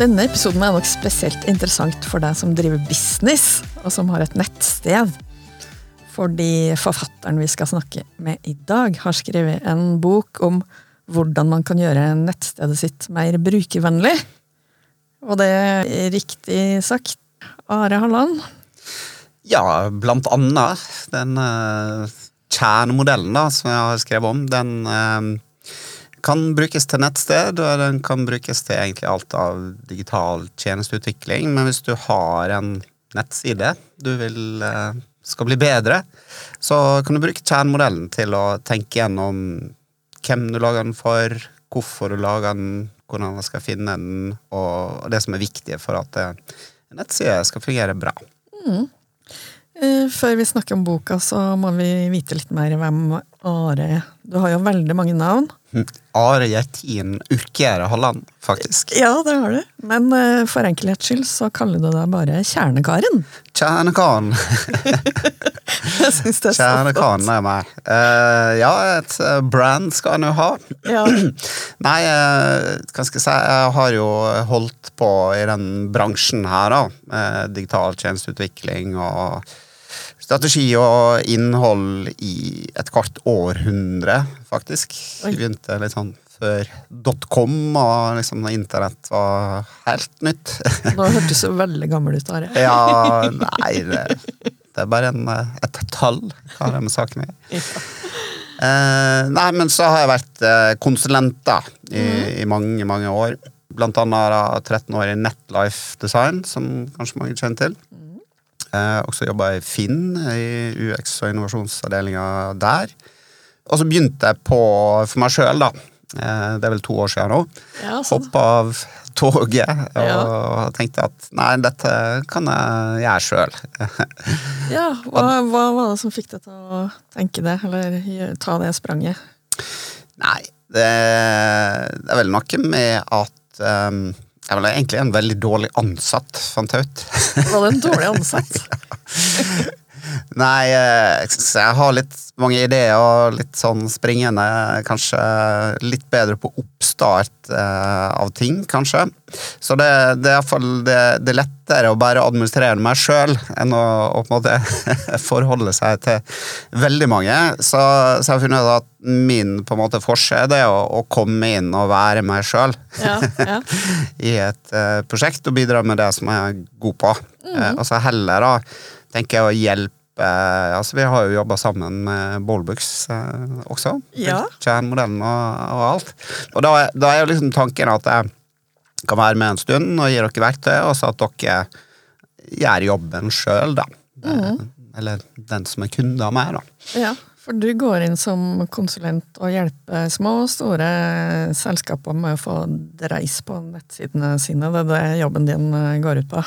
Denne episoden er nok spesielt interessant for deg som driver business, og som har et nettsted. Fordi forfatteren vi skal snakke med i dag, har skrevet en bok om hvordan man kan gjøre nettstedet sitt mer brukervennlig. Og det er riktig sagt. Are Halland? Ja, blant annet. Den uh, kjernemodellen da, som jeg har skrevet om, den uh, kan brukes til nettsted, og den kan brukes til egentlig alt av digital tjenesteutvikling. Men hvis du har en nettside du vil uh, skal bli bedre, så kan du bruke kjernemodellen til å tenke gjennom hvem du lager den for, hvorfor du lager den, hvordan du skal finne den, og det som er viktig for at en nettside skal fungere bra. Mm. Før vi snakker om boka, så må vi vite litt mer hvem Are. Du har jo veldig mange navn. Are Gjertin Urkjære Halland, faktisk. Ja, det har du. Men uh, for enkelhets skyld så kaller du deg bare Kjernekaren. Kjernekaren. jeg syns det er så Kjernekaren er meg. Uh, ja, et uh, brand skal en jo ha. Ja. Nei, hva skal jeg si, jeg har jo holdt på i den bransjen her, da. Digital tjenesteutvikling og strategi og innhold i et kvart århundre, faktisk. Vi begynte litt sånn før dotcom og liksom internett var helt nytt. Nå hørtes du veldig gammel ut, Are. ja, nei, det, det, er bare en, et tall. Hva har det med saken å gjøre? Eh, nei, men så har jeg vært eh, konsulent da, i, mm. i, mange, mange år. Blant annet da, 13 år i Netlife Design, som kanskje mange kjenner til. Mm. Eh, også jobba i Finn, i UX- og innovasjonsavdelinga der. Og så begynte jeg på for meg sjøl, da. Eh, det er vel to år siden nå. Ja, sånn. Hoppa av toget og ja. tenkte at nei, dette kan jeg gjøre sjøl. ja, hva, hva, var det som fikk deg til å tenke det, eller ta det spranget? Nei, det, det er vel noe med at um, jeg var egentlig en veldig dårlig ansatt, fant jeg ut. Var du en dårlig ansatt? Nei, eh, jeg har litt mange ideer og litt sånn springende. Kanskje litt bedre på oppstart eh, av ting, kanskje. Så det, det er iallfall det, det er lettere å bare administrere meg sjøl enn å, å, på en måte forholde seg til veldig mange. Så, så jeg har funnet ut at min på en måte forskjell er å, å komme inn og være meg sjøl ja, ja. i et uh, prosjekt og bidra med det som jeg er god på. Mm. Og så heller da tenker jeg å hjelpe altså Vi har jo jobba sammen med Ballbooks eh, også. Ja. Kjernmodellen og, og, alt. Og da, da, er jo liksom tanken at jeg kan være med en stund og gi dere verktøy, og så at dere gjør jobben sjøl, da. Mm. Eller den som er kunde av meg, da. Ja, for du går inn som konsulent og hjelper små og store selskaper med å få dreis på nettsidene sine. Det er det jobben din går ut på?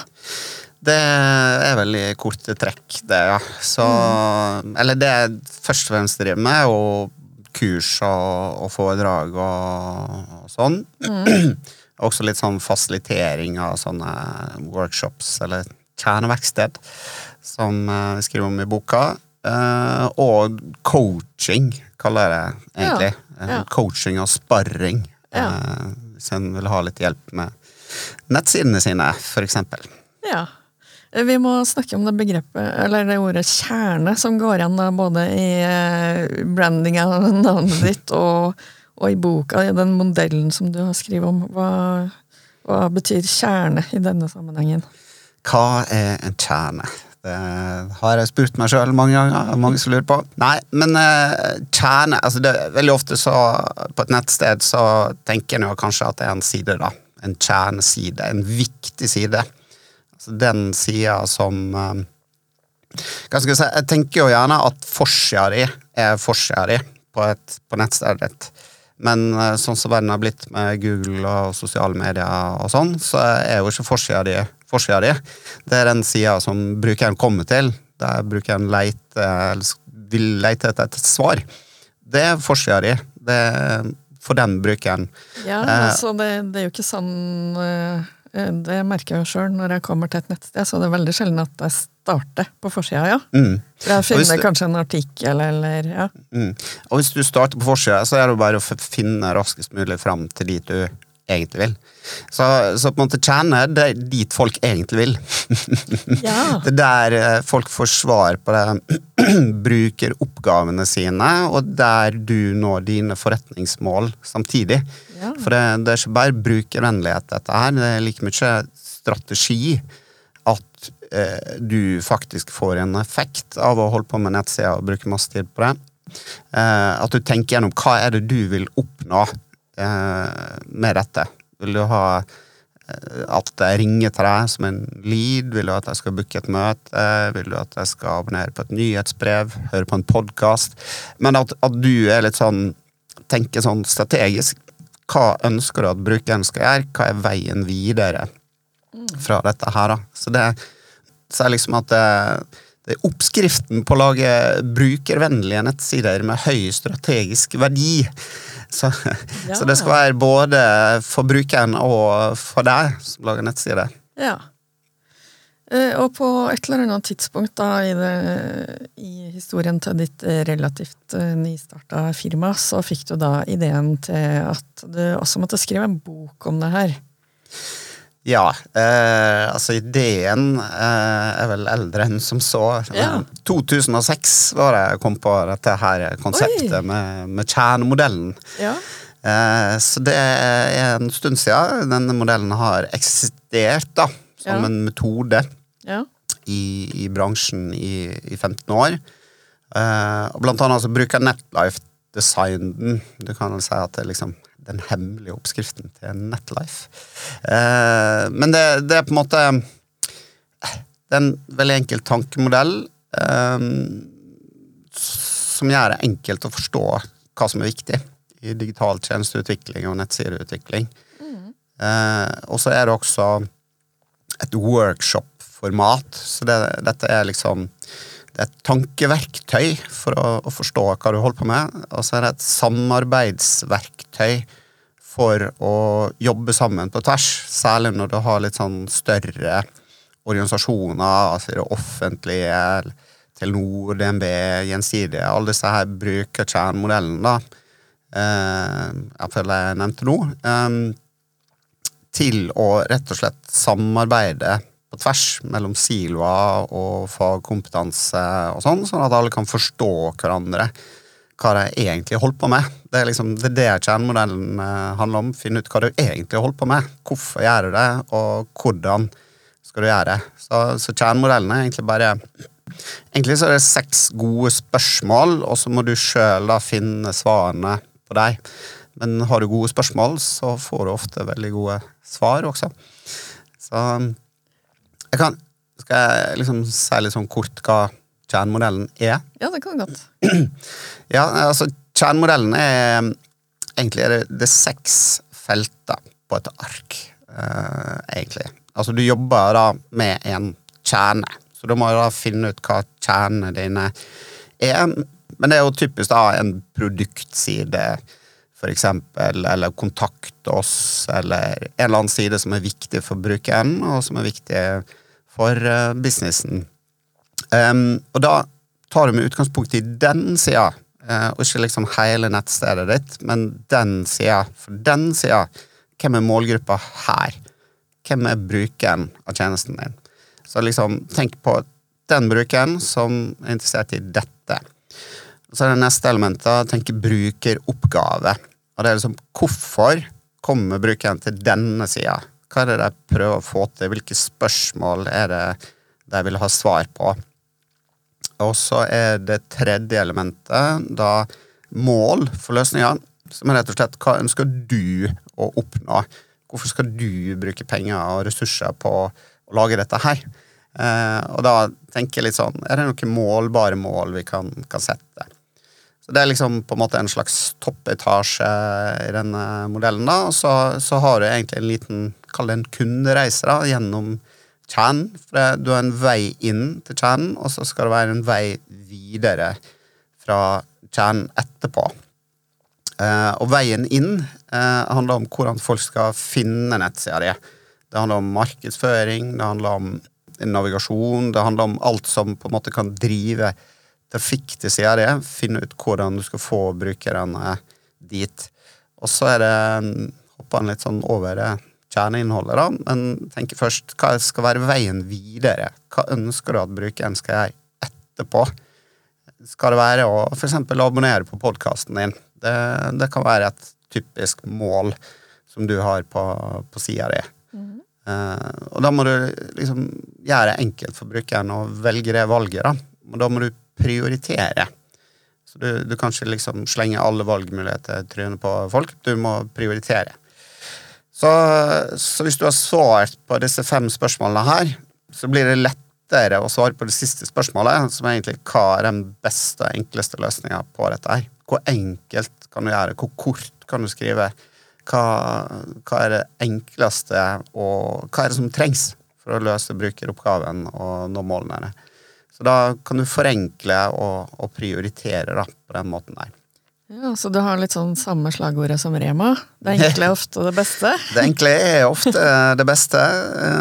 Det er vel i korte trekk, det, ja. Så mm. Eller det jeg først og fremst driver med, er jo kurs og, og foredrag og, og sånn. Mm. Også litt sånn fasilitering av sånne workshops, eller kjerneverksted, som eh, vi skriver om i boka. Uh, og coaching, kaller jeg det egentlig. Ja, ja. Coaching og sparring. Ja. Hvis en vil ha litt hjelp med nettsidene sine, for eksempel. Ja. Vi må snakke om det begrepet, eller det ordet kjerne, som går igjen både i eh, branding av navnet ditt og, og, i boka, i den modellen som du har skrevet om. Hva, hva betyr kjerne i denne sammenhengen? Hva er en kjerne? Det har jeg spurt meg sjøl mange ganger. Mange som lurer på. Nei, men uh, kjerne altså det, Veldig ofte så på et nettsted så tenker en kanskje at det er en side, da. En kjerneside. En viktig side den sida som eh, Hva skal jeg si Jeg tenker jo gjerne at forsida di er forsida di på, et, på nettstedet ditt. Men eh, sånn som verden har blitt med Google og sosiale medier og sånn, så er jo ikke forsida di forsida di. Det er den sida som brukeren kommer til, der brukeren vil lete etter et svar. Det er forsida di. Det er for den brukeren. Ja, Eh, altså det, det er jo ikke sånn Det merker jeg jo sjøl når jeg kommer til et nettsted, så det er veldig sjelden at jeg starter på forsida, ja. Mm. For jeg finner du- kanskje en artikkel eller ja. Mm. Og hvis du starter på forsida, så er det bare å finne raskest mulig fram til dit du egentlig vil. Så, så på en måte kjerner, det er dit folk egentlig vil. Ja. Det er der eh, folk får svar på det, bruker oppgavene sine, og der du når dine forretningsmål samtidig. Ja. For det, det er ikke bare brukervennlighet, dette her. Det er like mye strategi at eh, du faktisk får en effekt av å holde på med nettsida og bruke masse tid på det. Eh, at du tenker gjennom hva er det du vil oppnå med dette. Vil du ha eh, at jeg ringer til deg som en lead? Vil du at jeg skal booke et møte? Vil du at jeg skal abonnere på et nyhetsbrev? Høre på en podkast? Men at, at du er litt sånn tenker sånn strategisk. Hva ønsker du at brukeren skal gjøre? Hva er veien videre fra dette her, da? Så det, så er liksom at det, det er oppskriften på å lage brukervennlige nettsider med høy strategisk verdi. Så, Ja. så det skal være både for brukeren og for deg som lager nettside. Ja. Eh, Og på et eller annet tidspunkt da i, det, i historien til ditt eh, relativt eh, nystarta firma, så fikk du da ideen til at du også måtte skrive en bok om det her. Ja, eh, altså ideen eh, er vel eldre enn som så. Ja. 2006 var det jeg kom på dette her konseptet Oi. med, med kjernemodellen. Ja. Eh, så det er en stund siden. Denne modellen har eksistert da, som Ja. en metode Ja. i, i bransjen i, i 15 år. Eh, og blant annet så bruker Netlife design den. Du kan vel si at det er liksom den hemmelige oppskriften til Netlife. Eh, men det, det er på en måte Det er en veldig enkel tankemodell eh, som gjør det enkelt å forstå hva som er viktig i digital tjenesteutvikling og nettsideutvikling. Eh, og så er det også et workshop-format, så det, dette er liksom det er et tankeverktøy for å, å forstå hva du holder på med, og så er det et samarbeidsverktøy for å jobbe sammen på tvers, særlig når du har litt sånn større organisasjoner, altså det offentlige, Telenor, DNB, Gjensidige, alle disse her bruker kjernemodellen, da, eh, iallfall jeg nevnte nå, eh, til å rett og slett samarbeide på tvers mellom siloer og fagkompetanse og sånn, sånn at alle kan forstå hverandre hva de egentlig holder på med. Det er liksom det, er det kjernemodellen eh, handler om. Finne ut hva du egentlig holder på med. Hvorfor gjør du det, og hvordan skal du gjøre det. Så, så kjernemodellen er egentlig bare Egentlig så er det seks gode spørsmål, og så må du sjøl finne svarene på dem. Men har du gode spørsmål, så får du ofte veldig gode svar også. Så jeg kan Skal jeg liksom si litt sånn kort hva kjernemodellen er? ja, det kan godt. Ja, altså kjernemodellen er Egentlig er det, det er seks felter på et ark, uh, egentlig. Altså du jobber da med en kjerne, så du må da finne ut hva kjernene dine er. Men det er jo typisk da en produktside, for eksempel, eller kontakt oss, eller en eller annen side som er viktig for brukeren, og som er viktig for uh, businessen. Um, og da tar du med utgangspunkt i den sida, uh, og ikke liksom hele nettstedet ditt, men den sida. For den sida, hvem er målgruppa her? Hvem er brukeren av tjenesten din? Så liksom, tenk på den brukeren som er interessert i dette. Og så er det neste elementet, tenke brukeroppgave. Og det er liksom, hvorfor kommer brukeren til denne sida? Hva er det de prøver å få til? Hvilke spørsmål er det de vil ha svar på? Og så er det tredje elementet da mål for løsninga, som er rett og slett hva ønsker du å oppnå? Hvorfor skal du bruke penger og ressurser på å lage dette her? Eh, og da tenker jeg litt sånn, er det noen målbare mål vi kan, kan sette? Så det er liksom på en måte en slags toppetasje i denne modellen. da, Og så, så har du egentlig en liten, kall det en kundereise da, gjennom kjernen. For du har en vei inn til kjernen, og så skal det være en vei videre fra kjernen etterpå. Eh, og veien inn eh, handler om hvordan folk skal finne nettsida di. Det handler om markedsføring, det handler om navigasjon, det handler om alt som på en måte kan drive trafikk til sida di, finne ut hvordan du skal få brukerne dit. Og så er det hoppa han litt sånn over kjerneinnholdet, da, men tenker først hva skal være veien videre? Hva ønsker du at brukeren skal gjøre etterpå? Skal det være å f.eks. abonnere på podkasten din? Det, det, kan være et typisk mål som du har på, på sida di. Mm. Uh, og da må du liksom gjøre det enkelt for brukeren å velge det valget. da. Og da må du prioritere. Så du, du kan ikke liksom slenge alle valgmuligheter i trynet på folk. Du må prioritere. Så, så, hvis du har svart på disse fem spørsmålene her, så blir det lettere å svare på det siste spørsmålet, som egentlig hva er den beste og enkleste løsninga på dette her. Hvor enkelt kan du gjøre? Hvor kort kan du skrive? Hva, hva er det enkleste, og hva er det som trengs for å løse brukeroppgaven og nå målene? Så da kan du forenkle og, og prioritere da, på den måten der. Ja, Så du har litt sånn samme slagordet som Rema? Det enkle er ofte det beste? det enkle er ofte det beste,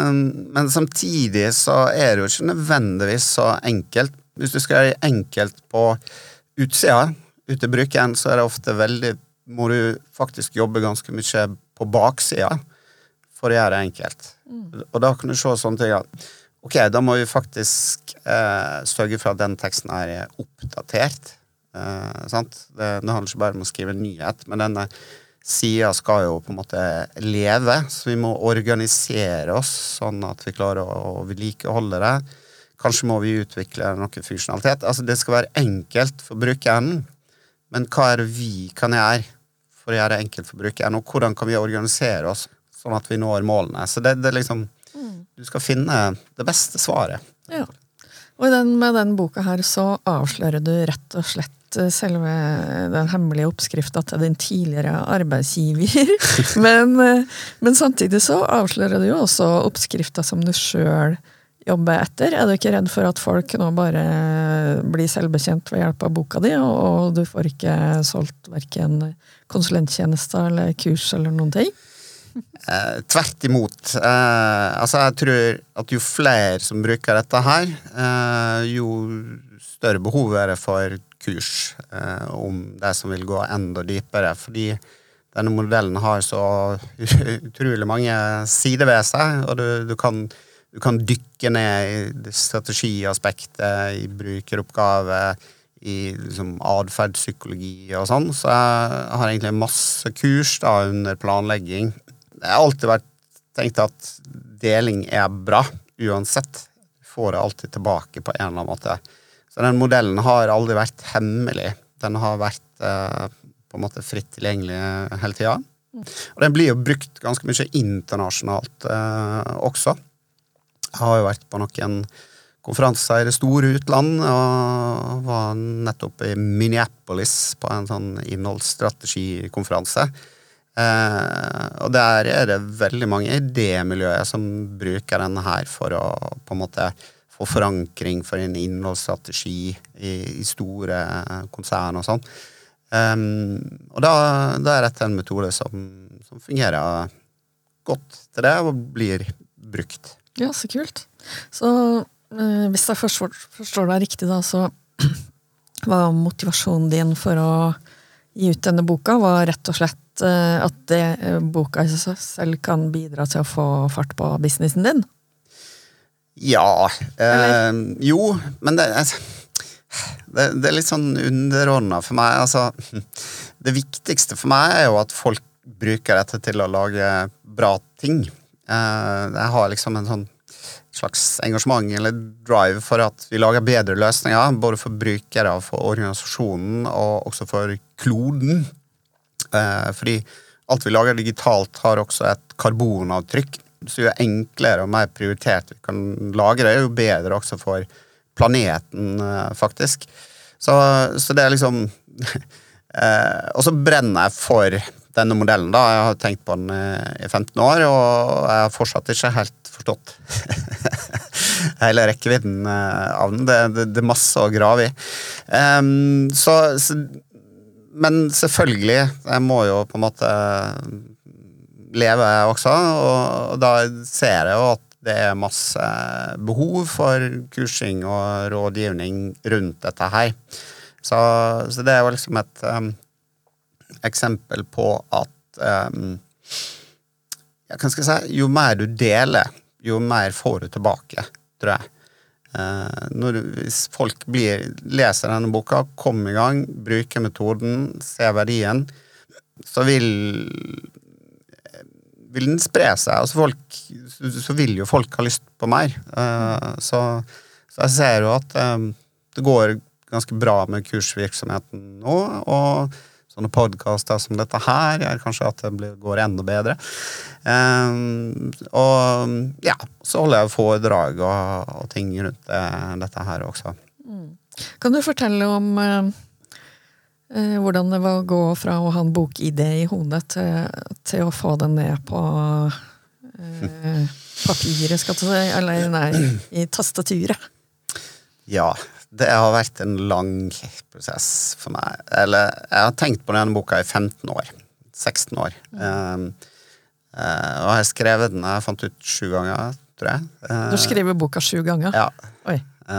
um, men samtidig så er det jo ikke nødvendigvis så enkelt. Hvis du skal gjøre det enkelt på utsida, ute i bruken, så er det ofte veldig Må du faktisk jobbe ganske mye på baksida for å gjøre det enkelt. Mm. Og da kan du se sånne ting at Ok, da må vi faktisk eh, sørge for at den teksten er oppdatert. Eh, sant? Det, det, handler ikke bare om å skrive nyhet, men denne sida skal jo på en måte leve. Så vi må organisere oss sånn at vi klarer å, å vedlikeholde det. Kanskje må vi utvikle noe funksjonalitet. Altså Det skal være enkelt for brukeren, men hva er det vi kan gjøre for å gjøre det enkelt for brukeren, og hvordan kan vi organisere oss sånn at vi når målene? Så det, det er liksom du skal finne det beste svaret. Ja. Og den, med den boka her så avslører du rett og slett eh, selve den hemmelige oppskrifta til din tidligere arbeidsgiver. men, eh, men, samtidig så avslører du jo også oppskrifta som du sjøl jobber etter. Er du ikke redd for at folk nå bare blir selvbekjent ved hjelp av boka di, og du får ikke solgt verken konsulenttjenester eller kurs eller noen ting? Eh, tvert imot. Eh, altså, jeg tror at jo flere som bruker dette her, eh, jo større behov er det for kurs eh, om de som vil gå enda dypere. Fordi denne modellen har så utrolig mange sider ved seg, og du, du, kan, du kan, dykke ned i strategiaspektet, i brukeroppgave, i liksom, atferdspsykologi og sånn. Så jeg har egentlig masse kurs da under planlegging det har alltid vært tenkt at deling er bra, uansett. Du får det alltid tilbake på en eller annen måte. Så den modellen har aldri vært hemmelig. Den har vært eh, på en måte fritt tilgjengelig hele tida. Og den blir jo brukt ganske mye internasjonalt eh, også. Jeg har jo vært på noen konferanser i det store utland, og var nettopp i Minneapolis på en sånn innholdsstrategikonferanse. Eh, og der er det veldig mange idémiljøer som bruker denne her for å på en måte få forankring for en innholdsstrategi i, i store konsern og sånn. Um, og da, da, er dette en metode som, som, fungerer godt til det, og blir brukt. Ja, så kult. Så eh, hvis jeg forstår, forstår deg riktig, da, så var motivasjonen din for å gi ut denne boka var rett og slett Eh, at det, eh, boka i seg selv kan bidra til å få fart på businessen din? Ja eh, Jo, men det, det, det, er litt sånn underordna for meg. Altså, det viktigste for meg er jo at folk bruker dette til å lage bra ting. Eh, jeg har liksom en sånn slags engasjement eller drive for at vi lager bedre løsninger, både for brukere, for organisasjonen og også for kloden. Eh, fordi alt vi lager digitalt, har også et karbonavtrykk. Så jo enklere og mer prioritert vi kan lagre det, jo bedre også for planeten, eh, faktisk. Så, så det er liksom eh, Og så brenner jeg for denne modellen. da, Jeg har tenkt på den i 15 år, og jeg har fortsatt ikke helt forstått hele rekkevidden av den. Det, det, det, er masse å grave i. Um, så, så, men selvfølgelig, jeg må jo på en måte leve også, og da ser jeg jo at det er masse behov for kursing og rådgivning rundt dette her. Så, så det er jo liksom et um, eksempel på at um, ja, hva skal si, Jo mer du deler, jo mer får du tilbake, tror jeg. Uh, når, hvis folk blir, leser denne boka, kommer i gang, bruker metoden, ser verdien, så vil vil den spre seg. Altså folk, så vil jo folk ha lyst på mer. Uh, så, så, jeg ser jo at det går ganske bra med kursvirksomheten nå. og Sånne podkaster som dette her gjør kanskje at det blir, går enda bedre. Um, og ja, så holder jeg foredrag og, og ting rundt det, dette her også. Mm. Kan du fortelle om uh, Eh, hvordan det var å gå fra å ha en bokidé i hodet til, til, å få den ned på eh, papiret, skal du si, eller nei, i tastaturet. Ja, det har vært en lang prosess for meg. Eller, jeg har tenkt på denne boka i 15 år. 16 år. Um, uh, og jeg har skrevet den, jeg fant ut sju ganger, tror jeg. Uh, du har skrevet boka sju ganger? Ja. Oi.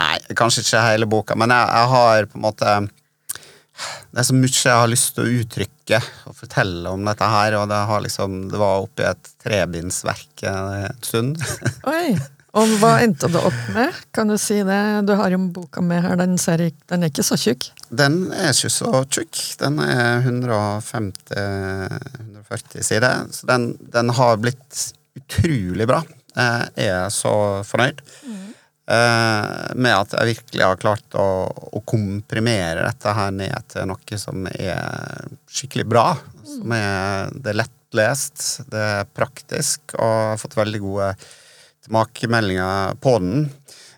nei, kanskje ikke hele boka, men jeg, jeg har på en måte det er så mye jeg har lyst til å uttrykke og fortelle om dette her, og det, liksom, det var oppi et trebindsverk en stund. Oi, Og hva endte det opp med? Kan du si det? Du har jo boka med her, den, ser, den er ikke så tjukk? Den er ikke så tjukk. Den er 150 140 sider, så den, den, har blitt utrolig bra. Jeg er så fornøyd. Mm. Med at jeg virkelig har klart å, å, komprimere dette her ned til noe som er skikkelig bra. Som er, det er lettlest, det er praktisk, og jeg har fått veldig gode tilbakemeldinger på den.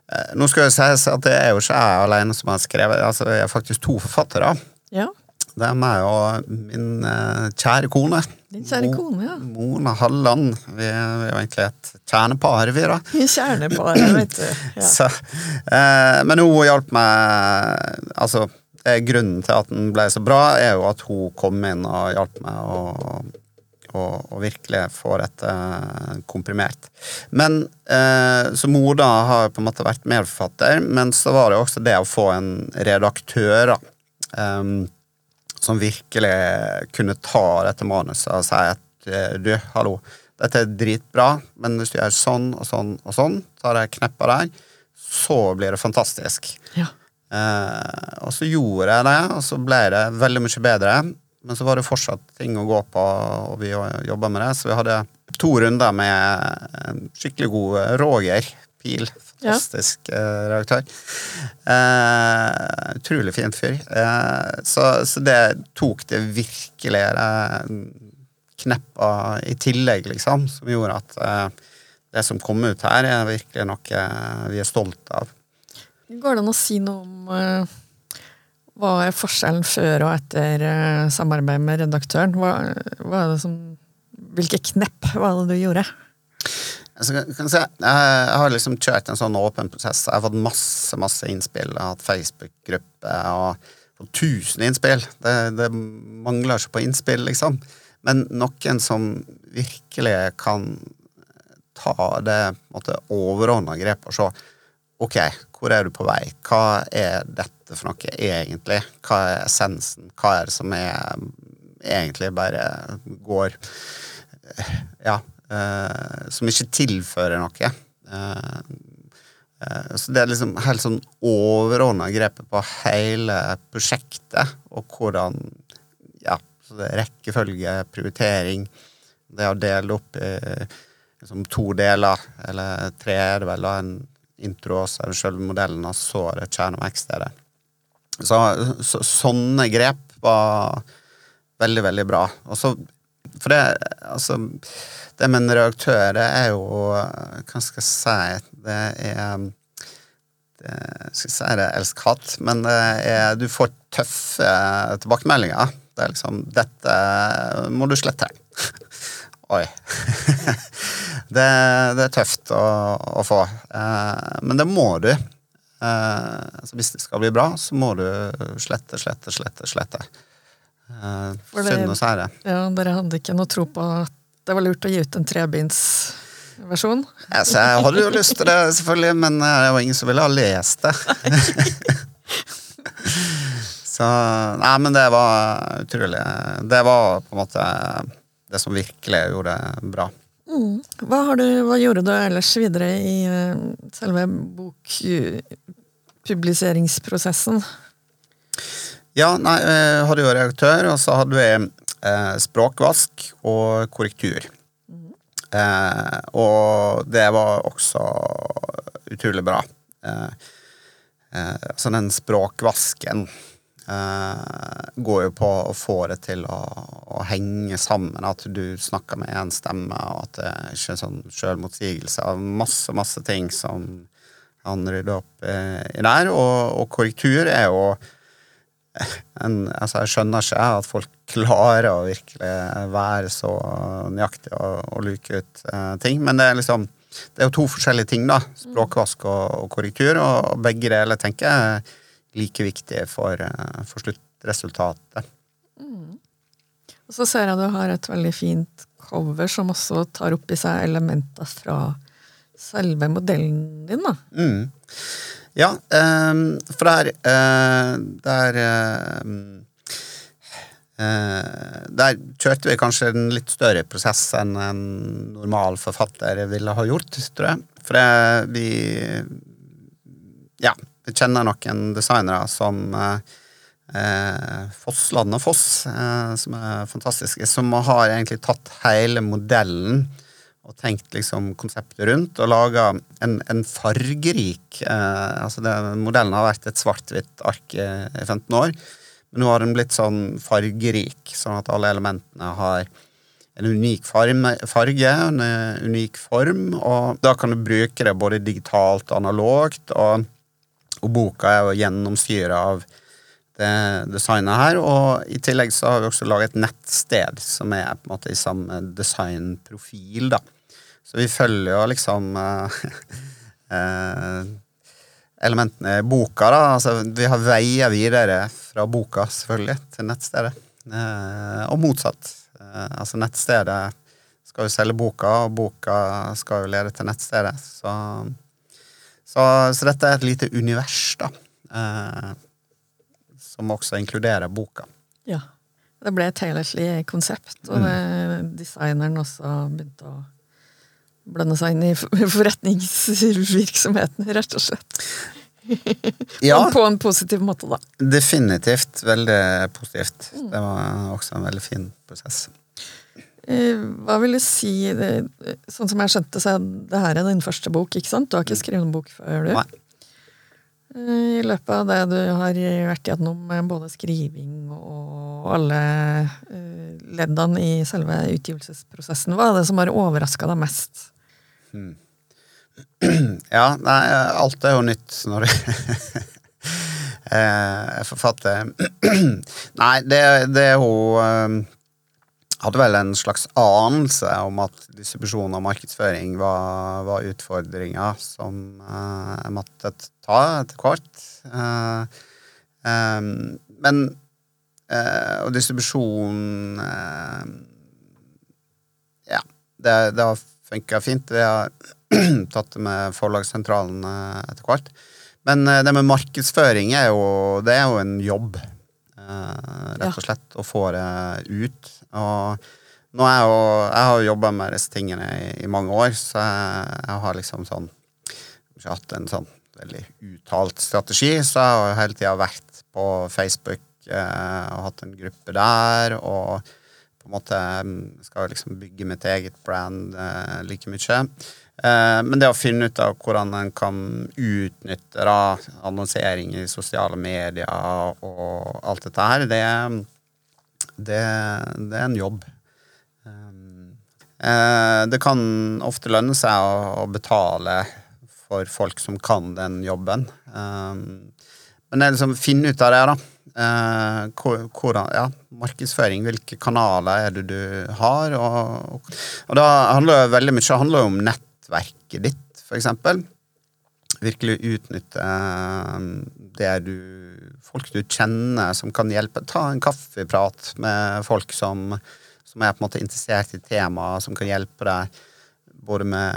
Eh, nå skal det sies at det er jo ikke jeg alene som har skrevet, altså det er faktisk to forfattere. Ja. Det er meg og min uh, kjære kone. Din kjære kone, ja. Mona Halland. Vi er, vi er jo egentlig et kjernepar, vi, da. Kjernepar, vet du. Ja. Så, eh, men hun hjalp meg Altså, grunnen til at den ble så bra, er jo at hun kom inn og hjalp meg å og, og, virkelig få dette komprimert. Men eh, Så Moda har på en måte vært medforfatter, men så var det også det å få en redaktør. Um, som virkelig kunne ta dette manuset og si at eh, du, hallo, dette er dritbra, men hvis du gjør sånn og sånn og sånn, tar jeg kneppa der, så blir det fantastisk. Ja. Eh, og så gjorde jeg det, og så ble det veldig mye bedre. Men så var det fortsatt ting å gå på, og vi jobba med det. Så vi hadde to runder med en skikkelig god Roger Pil Fantastisk ja. uh, redaktør. Eh, utrolig fint fyr. Eh, så, så, det tok det virkelig kneppa i tillegg, liksom, som gjorde at det som kom ut her, er virkelig noe vi er stolt av. Går det an å si noe om hva er forskjellen før og etter samarbeid med redaktøren? Hva, hva som, hvilke knepp var det du gjorde? Jeg, si, jeg har liksom kjørt en sånn åpen prosess. Jeg har fått masse masse innspill. Jeg har hatt Facebook-gruppe og fått tusen innspill. Det, det, mangler ikke på innspill, liksom. Men noen som virkelig kan ta det overordna grepet og se Ok, hvor er du på vei? Hva er dette for noe egentlig? Hva er essensen? Hva er det som er egentlig bare går Ja, uh, som ikke tilfører noe. Uh, uh, så det er liksom helt sånn overordna grepet på hele prosjektet, og hvordan Ja, så det er rekkefølge, prioritering, det å dele opp i liksom to deler, eller tre er det vel, da, en intro så er modellen, og så er det kjerne- og vekststedet. Så, så, sånne grep var veldig, veldig bra. Og så For det, altså det med en reaktør, det er jo Hva skal jeg si Det er, skal si det elsk-hat, men det er, du får tøffe tilbakemeldinger. Det er liksom 'Dette må du slette'. Oi. det, det, er tøft å, å få. Eh, men det må du. Eh, altså hvis det skal bli bra, så må du slette, slette, slette. slette. Eh, synd og sære. Ja, dere hadde ikke noe tro på at det var lurt å gi ut en trebindsversjon? Ja, jeg hadde jo lyst til det, selvfølgelig, men det var ingen som ville ha lest det. så Nei, men det var utrolig Det var på en måte det som virkelig gjorde det bra. Mm. Hva, du, hva, gjorde du ellers videre i uh, selve bokpubliseringsprosessen? Ja, nei, jeg hadde jo redaktør, og så hadde vi eh, språkvask og korrektur. Eh, og det var også utrolig bra. Eh, eh så den språkvasken Uh, går jo på å få det til å, å, henge sammen. At du snakker med én stemme, og at det er ikke er sånn sjølmotsigelse av masse, masse ting som han rydder opp uh, i der. Og, og, korrektur er jo en, altså Jeg skjønner ikke at folk klarer å virkelig være så nøyaktig og, og luke ut eh, ting, men det er liksom det er jo to forskjellige ting, da. Språkvask og, og korrektur, og begge deler tenker jeg like viktige for, eh, for sluttresultatet. Mm. Og så ser jeg du har et veldig fint cover som også tar opp i seg elementer fra selve modellen din, da. Mm. Ja, um, for der, uh, der uh, uh, Der kjørte vi kanskje en litt større prosess enn en normal forfatter ville ha gjort, tror jeg. For det, vi Ja, jeg kjenner noen designere som eh, Fossland og Foss, eh, som er fantastiske, som har egentlig tatt hele modellen og tenkt liksom konseptet rundt, og laga en, en, fargerik eh, altså det, Modellen har vært et svart-hvitt ark i 15 år, men nå har den blitt sånn fargerik, sånn at alle elementene har en unik farge, en unik form, og da kan du bruke det både digitalt og analogt. og og boka er jo gjennomsyra av det designet her. Og i tillegg så har vi også laget et nettsted som er på en måte i samme designprofil, da. Så vi følger jo liksom uh, uh, elementene i boka, da. Altså, vi har veier videre fra boka, selvfølgelig, til nettstedet. Uh, og motsatt. altså nettstedet skal jo selge boka, og boka skal jo lede til nettstedet. Så så, så, dette er et lite univers, da. Eh, som også inkluderer boka. Ja. Det ble et helhetlig konsept, og mm. designeren også begynte å blande seg inn i forretningsvirksomheten, rett og slett. Ja. På en positiv måte, da. Definitivt. Veldig positivt. Mm. Det var også en veldig fin prosess. Eh, hva vil du si Sånn som jeg skjønte, så det her er din første bok, ikke sant? Du har ikke mm. skrevet noen bok før, du? Nei. Eh, I løpet av det du har vært gjennom både skriving og alle eh, leddene i selve utgivelsesprosessen, hva er det som har overraska deg mest? Hmm. Ja, nei, alt er jo nytt når du er forfatter. Nei, det, det er jo hadde vel en slags anelse om at distribusjon og markedsføring var, var utfordringer som uh, jeg måtte ta etter hvert. Uh, um, men uh, Og distribusjon Ja, det, det har funka fint. Vi har tatt det med Forlagssentralen etter hvert. Men det med markedsføring er jo, det er jo en jobb. rett og slett, å få det ut. Og nå er jeg, jo, jeg har jobba med disse tingene i, i, mange år, så jeg, jeg har liksom sånn Ikke hatt en sånn veldig uttalt strategi, så jeg har hele tida vært på Facebook eh, og hatt en gruppe der, og på en måte mm, skal liksom bygge mitt eget brand eh, like mye. Eh, men det å finne ut av hvordan en kan utnytte da, annonsering i sosiale medier og alt dette her, det det, det er en jobb. Um, eh, det kan ofte lønne seg å, betale for folk som kan den jobben. Um, men det er liksom finne ut av det, da. Uh, ja, markedsføring, hvilke kanaler er det du har? Og, og da handler det veldig mye handler om nettverket ditt, eksempel. Virkelig utnytte det du Folk du kjenner som kan hjelpe. Ta en kaffeprat med folk som, som er på en måte interessert i temaet, som kan hjelpe deg både med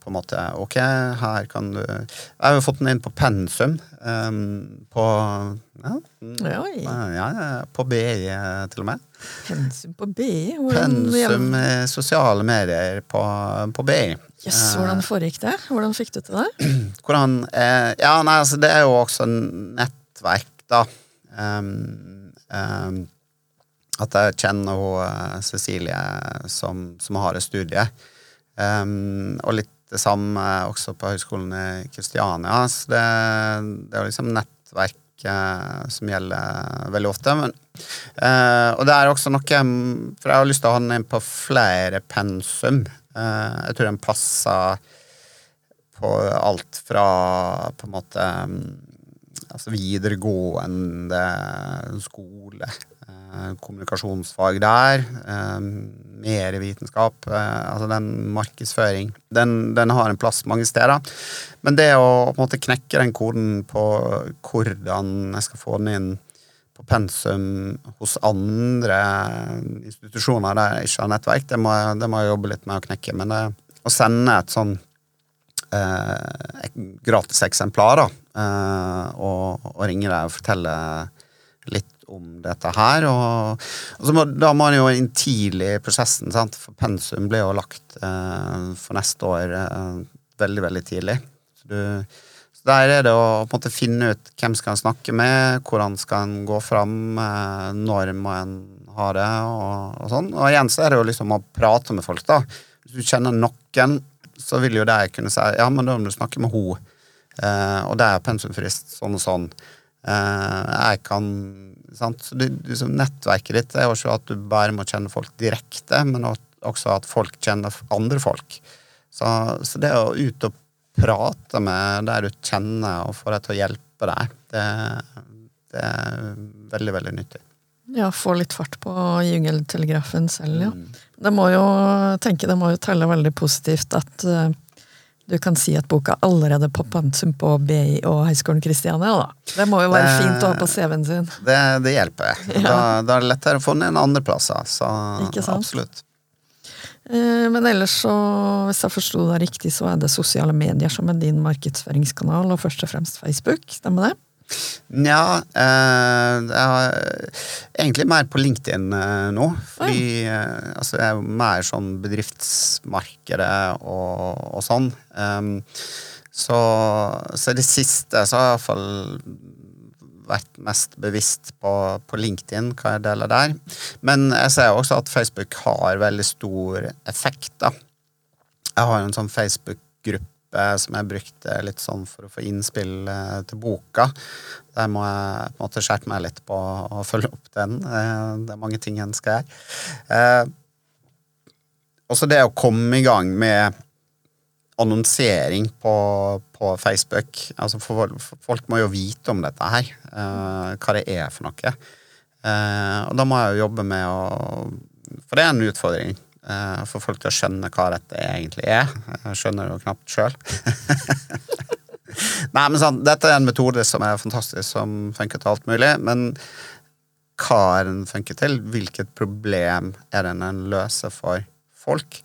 på en måte Ok, her kan du Jeg har jo fått den inn på pensum. Um, på ja, ja, på BI, til og med. Pensum på BI? Pensum i sosiale medier på, på BI. Yes, hvordan foregikk det? Hvordan fikk du til det? Hvordan, eh, ja, nei, altså, Det er jo også nettverk, da. Um, um, at jeg kjenner hun eh, Cecilie som, som har et studie. Um, og litt det samme også på Høgskolen i Kristiania. Så det, det er liksom nettverk uh, som gjelder veldig ofte. Men, uh, og det er også noe For jeg har lyst til å ha den inn på flere pensum. Uh, jeg tror den passer på alt fra på en måte altså videregående skole Eh, kommunikasjonsfag der. Eh, mer vitenskap. Eh, altså den markedsføring. Den, den, har en plass mange steder. Men det å på en måte knekke den koden på hvordan jeg skal få den inn på pensum hos andre institusjoner der jeg ikke har nettverk, det må, det må jeg jobbe litt med å knekke. Men det, å sende et sånn eh, gratiseksemplar, da, og, og ringe deg og fortelle litt om dette her. Og, og må, da må man jo inn tidlig i prosessen, sant? for pensum ble jo lagt eh, for neste år eh, veldig, veldig tidlig. Så, du, så, der er det å på en måte finne ut hvem skal en snakke med, hvordan skal en gå fram, eh, når må en ha det, og, og, sånn. Og igjen så er det jo liksom å prate med folk, da. Hvis du kjenner noen, så vil jo de kunne si ja, men da må du snakke med henne. Eh, og det er pensumfrist sånn og sånn. Eh, jeg kan sant? Så det, liksom, nettverket ditt er jo ikke at du bare må kjenne folk direkte, men også at folk kjenner andre folk. Så, så det å ut og prate med der du kjenner, og få deg til å hjelpe deg, det, det er veldig, veldig nyttig. Ja, få litt fart på jungeltelegrafen selv, ja. Mm. Det må jo tenke, det må jo telle veldig positivt at uh, du kan si at boka allerede på pensum på BI og Høgskolen Kristiania. da. Det må jo være det, fint å ha på CV-en sin. Det, det hjelper. Ja. Da, da, er det lettere å få den inn andreplasser. Så Ikke sant? absolutt. Eh, men ellers så, hvis jeg forsto det riktig, så er det sosiale medier som er din markedsføringskanal, og først og fremst Facebook. Stemmer det? Nja eh, Jeg har egentlig mer på LinkedIn eh, nå. Fordi eh, altså, jeg er mer sånn bedriftsmarkedet og, og sånn. Um, så, så det siste så har jeg iallfall vært mest bevisst på, på, LinkedIn, hva jeg deler der. Men jeg ser også at Facebook har veldig stor effekt. da. Jeg har en sånn Facebook-gruppe som jeg brukte litt sånn for å få innspill eh, til boka. Der må jeg på en måte skjerpe meg litt på å følge opp den. Eh, det er mange ting en skal gjøre. Eh, også det å komme i gang med annonsering på, på Facebook. Altså for, for folk må jo vite om dette her, hva det er for noe. og da må jeg jo jobbe med å For det er en utfordring Uh, få folk til å skjønne hva dette egentlig er. Jeg skjønner jo knapt sjøl. Nei, men sånn, Dette er en metode som er fantastisk, som funker til alt mulig. Men hva er den funker til? Hvilket problem er den en løser for folk?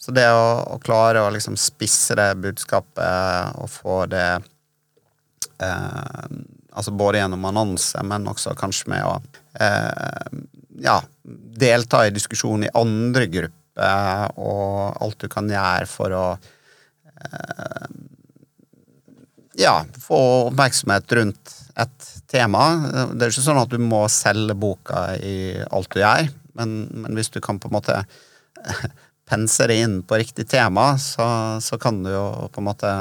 Så det å, å klare å liksom spisse det budskapet og få det eh, Altså både gjennom annonse, men også kanskje med å eh, ja, delta i diskusjon i andre grupper og alt du kan gjøre for å eh, ja, få oppmerksomhet rundt et tema. Det er ikke sånn at du må selge boka i alt du gjør, men, men hvis du kan på en måte pense det inn på riktig tema, så, så, kan du jo på en måte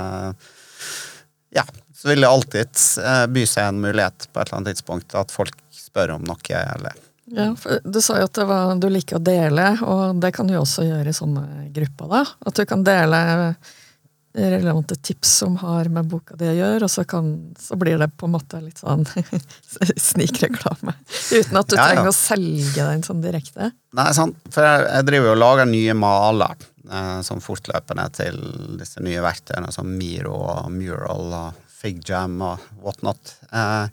Ja, så vil det alltid eh, by seg en mulighet på et eller annet tidspunkt at folk spør om noe, eller ja, for Du sa jo at var, du liker å dele, og det kan du også gjøre i sånne grupper. da. At du kan dele relevante tips som har med boka di å gjøre, og så, kan, så, blir det på en måte litt sånn snikreklame. Uten at du ja, trenger å selge den sånn direkte. Nei, sant. For jeg, jeg driver jo og lager nye maler eh, som fortløpende til disse nye verktøyene som Miro og Mural og Figjam og whatnot. Eh,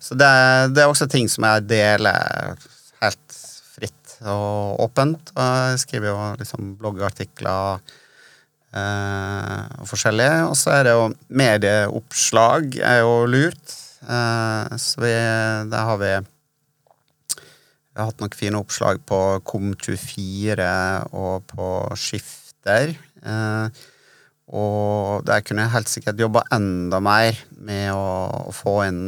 så det, det, er også ting som jeg deler helt fritt og åpent. Og jeg skriver jo liksom bloggartikler Eh, og forskjellig. Og så er det jo medieoppslag er jo lurt. Eh, så vi, der har vi vi har hatt noen fine oppslag på Kom24 og på Skifter. Eh, og der kunne jeg helt sikkert jobba enda mer med å, å få inn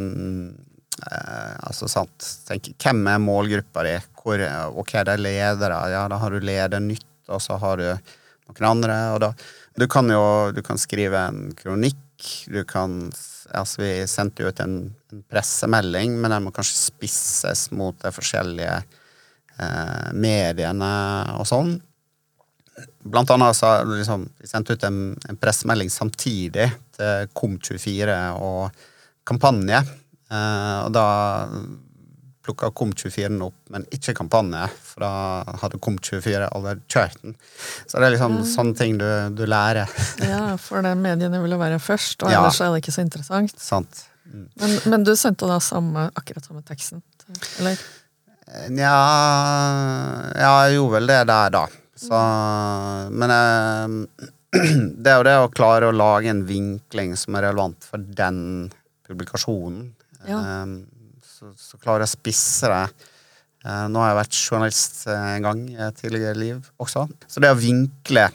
altså sant, tenk, Hvem er målgruppa di? Hvor, og hva er det ledere? Ja, da har du leder nytt, og så har du noen andre. Og da, du kan jo du kan skrive en kronikk. Du kan Altså, vi sendte ut en, en pressemelding, men den må kanskje spisses mot de forskjellige eh, mediene og sånn. Blant annet så liksom, vi sendte ut en, en pressemelding samtidig til Kom24 og kampanje. Eh, og da plukka Kom24 opp, men ikke kampanje, for da hadde Kom24 allerede kjørt den. Så det er liksom ja. sånne ting du, du lærer. ja, for det mediene ville være først, og ellers er det ikke så interessant. Sant. Mm. Men, men, du sendte da samme, akkurat samme teksten, eller? Nja Ja, jeg gjorde vel det der, da. Så Men eh, det er jo det å klare å lage en vinkling som er relevant for den publikasjonen. Ja. Um, så, så klarer jeg å spisse det. Eh, nå har jeg vært journalist eh, en gang i et tidligere liv også. Så det å vinkle,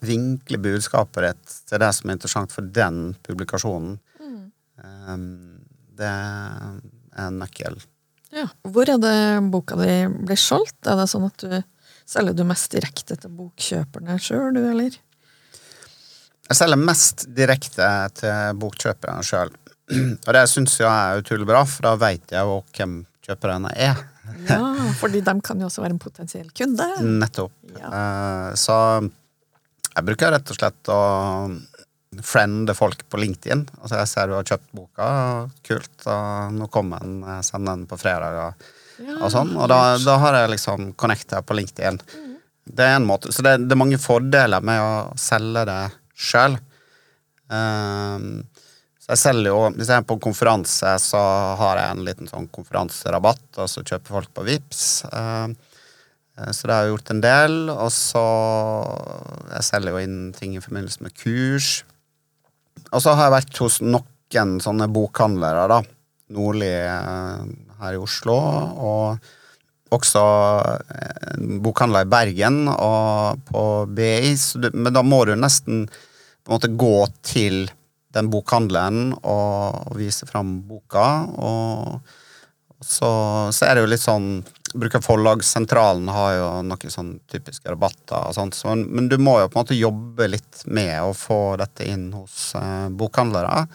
vinkle budskapet ditt til det som er interessant for den publikasjonen, mm. Eh, det er en nøkkel. Ja. Hvor er det boka di blir solgt? Er det sånn at du selger du mest direkte til bokkjøperne sjøl, du, eller? Jeg selger mest direkte til bokkjøperne sjøl. Og det syns jeg er utrolig bra, for da veit jeg jo hvem kjøperne er. Ja, fordi de kan jo også være en potensiell kunde. Nettopp. Ja. Uh, så jeg bruker rett og slett å friende folk på LinkedIn. Altså jeg ser du har kjøpt boka, kult, og nå kommer den, send den på fredag, og, ja, og sånn. Og da, da, har jeg liksom connecta på LinkedIn. Mm. Det er en måte. Så det, det, er mange fordeler med å selge det sjøl. Um, så jeg selger jo, Hvis jeg er på konferanse, så har jeg en liten sånn konferanserabatt, og så kjøper folk på VIPS. Eh, eh, så det har jeg gjort en del. Og så Jeg selger jo inn ting i forbindelse med kurs. Og så har jeg vært hos noen sånne bokhandlere, da. Nordli eh, her i Oslo. Og også en bokhandler i Bergen og på BI. Men da må du nesten på en måte gå til den bokhandelen og, vise fram boka. Og, så, så, er det jo litt sånn bruker Forlagssentralen har jo noen sånn typiske rabatter og sånt, så, men du må jo på en måte jobbe litt med å få dette inn hos eh, bokhandlere.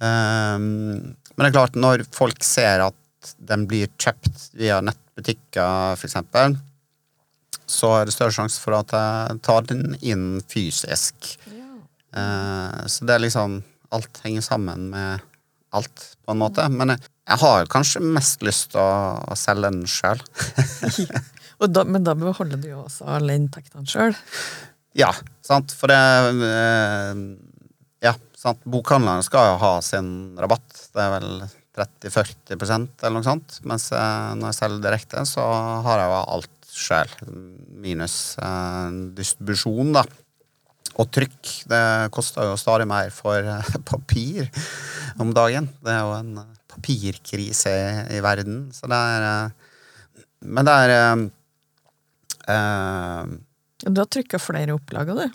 Um, men det er klart, når folk ser at den blir kjøpt via nettbutikker, f.eks., så er det større sjanse for at jeg tar den inn fysisk. Eh, så det er liksom Alt henger sammen med alt, på en måte. Men jeg, jeg har kanskje mest lyst til å, å selge den sjøl. men da beholder du jo også alle inntektene sjøl? Ja, sant. For det eh, Ja, sant. Bokhandlerne skal jo ha sin rabatt. Det er vel 30-40% eller noe sånt. Mens eh, når jeg selger direkte, så har jeg jo alt sjøl. Minus distribusjon, da og trykk. Det koster jo stadig mer for eh, papir om dagen. Det er jo en eh, papirkrise i, verden, så det er eh, Men det er uh, Du har trykka flere opplag av det?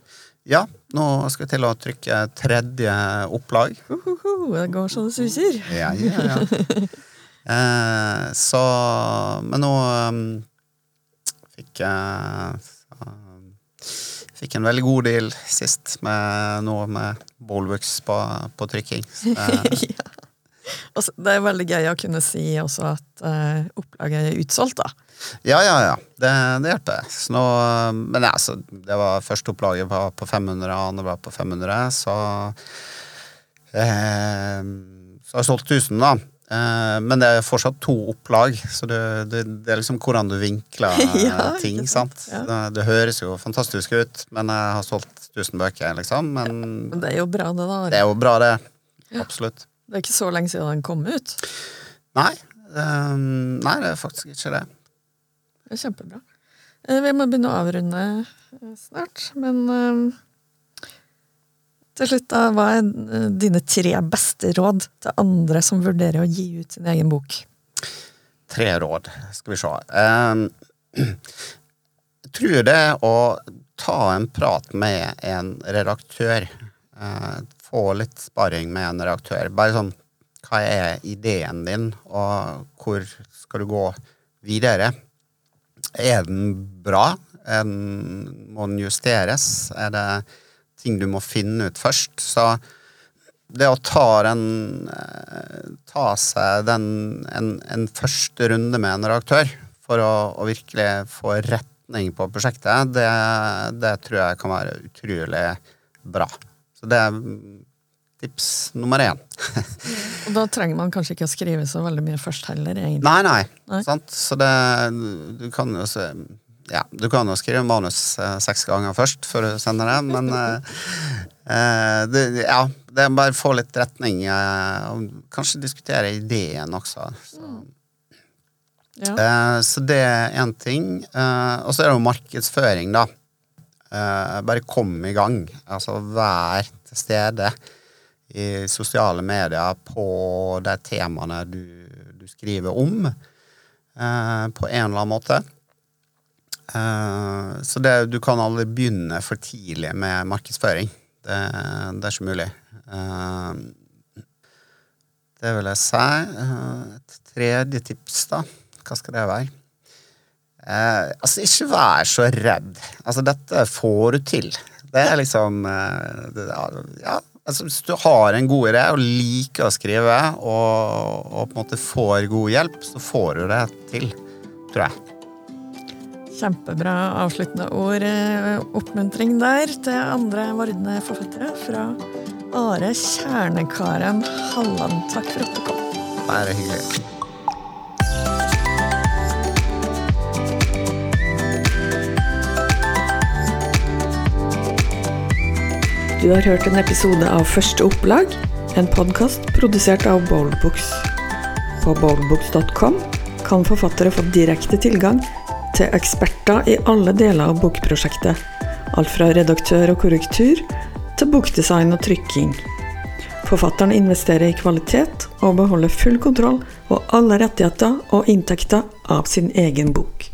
Ja, nå skal vi til å trykke tredje opplag. Uh, uh, uh, det går så det suser. Ja, ja, ja. uh, så Men nå um, fikk jeg Fikk en veldig god deal sist med noe med Bolbux på, på trykking. ja. det er veldig gøy å kunne si også at uh, opplaget er utsolgt, da. Ja, ja, ja. Det, det hjelper. Så nå, men ja, så det var første opplaget var på 500, andre var på 500, så eh, Så har jeg solgt 1000, da. Eh, men det er fortsatt to opplag, så det, det, det er liksom hvordan du vinkler ja, ting. sant? Ja. Det, det, høres jo fantastisk ut, men jeg har solgt 1000 bøker, liksom. Men, ja, men det er jo bra, det, da. Det er jo bra, det. Absolutt. Det er ikke så lenge siden den kom ut? Nei. Um, nei, det er faktisk ikke det. Det er kjempebra. Eh, vi må begynne å avrunde eh, snart, men uh, til slutt, da, hva er dine tre beste råd til andre som vurderer å gi ut sin egen bok? Tre råd, skal vi se. Jeg tror det å ta en prat med en redaktør. Uh, få litt sparring med en redaktør. Bare sånn Hva er ideen din, og hvor skal du gå videre? Er den bra? Er den, må den justeres? Er det ting du må finne ut først? Så det å ta, en, eh, ta seg den, en, en, første runde med en redaktør for å, å virkelig få retning på prosjektet, det, det tror jeg kan være utrolig bra. Så det er tips nummer én. og da trenger man kanskje ikke å skrive så veldig mye først heller, egentlig? Nei, nei. nei. Sant? Så det Du kan jo se ja, du kan jo skrive manus eh, seks ganger først før du sender det, men eh, eh, det, ja, det er bare å få litt retning. Eh, og kanskje diskutere ideen også. Så, mm. ja. eh, så det er én ting. Eh, og så er det jo markedsføring, da. bare kom i gang. Altså vær til stede i sosiale medier på de temaene du, du skriver om, eh, på en eller annen måte. Eh, så det, du kan aldri begynne for tidlig med markedsføring. Det, det er ikke mulig. Eh, det vil jeg si. Eh, et tredje tips, da. Hva skal det være? Altså, ikke vær så redd. Altså, dette får du til. Det er liksom det, Ja, altså, Hvis du har en god idé og liker å skrive, og, og, på en måte får god hjelp, så får du det til, tror jeg. Kjempebra avsluttende ord. Eh, oppmuntring der til andre vordende forfattere fra Are Kjernekaren Halland. Takk for at du kom. Bare hyggelig. Du har hørt en episode av Første opplag, en podkast produsert av Bowlbooks. På bowlbooks.com kan forfattere få direkte tilgang til eksperter i alle deler av bokprosjektet. Alt fra redaktør og korrektur til bokdesign og trykking. Forfatteren investerer i kvalitet og beholder full kontroll og alle rettigheter og inntekter av sin egen bok.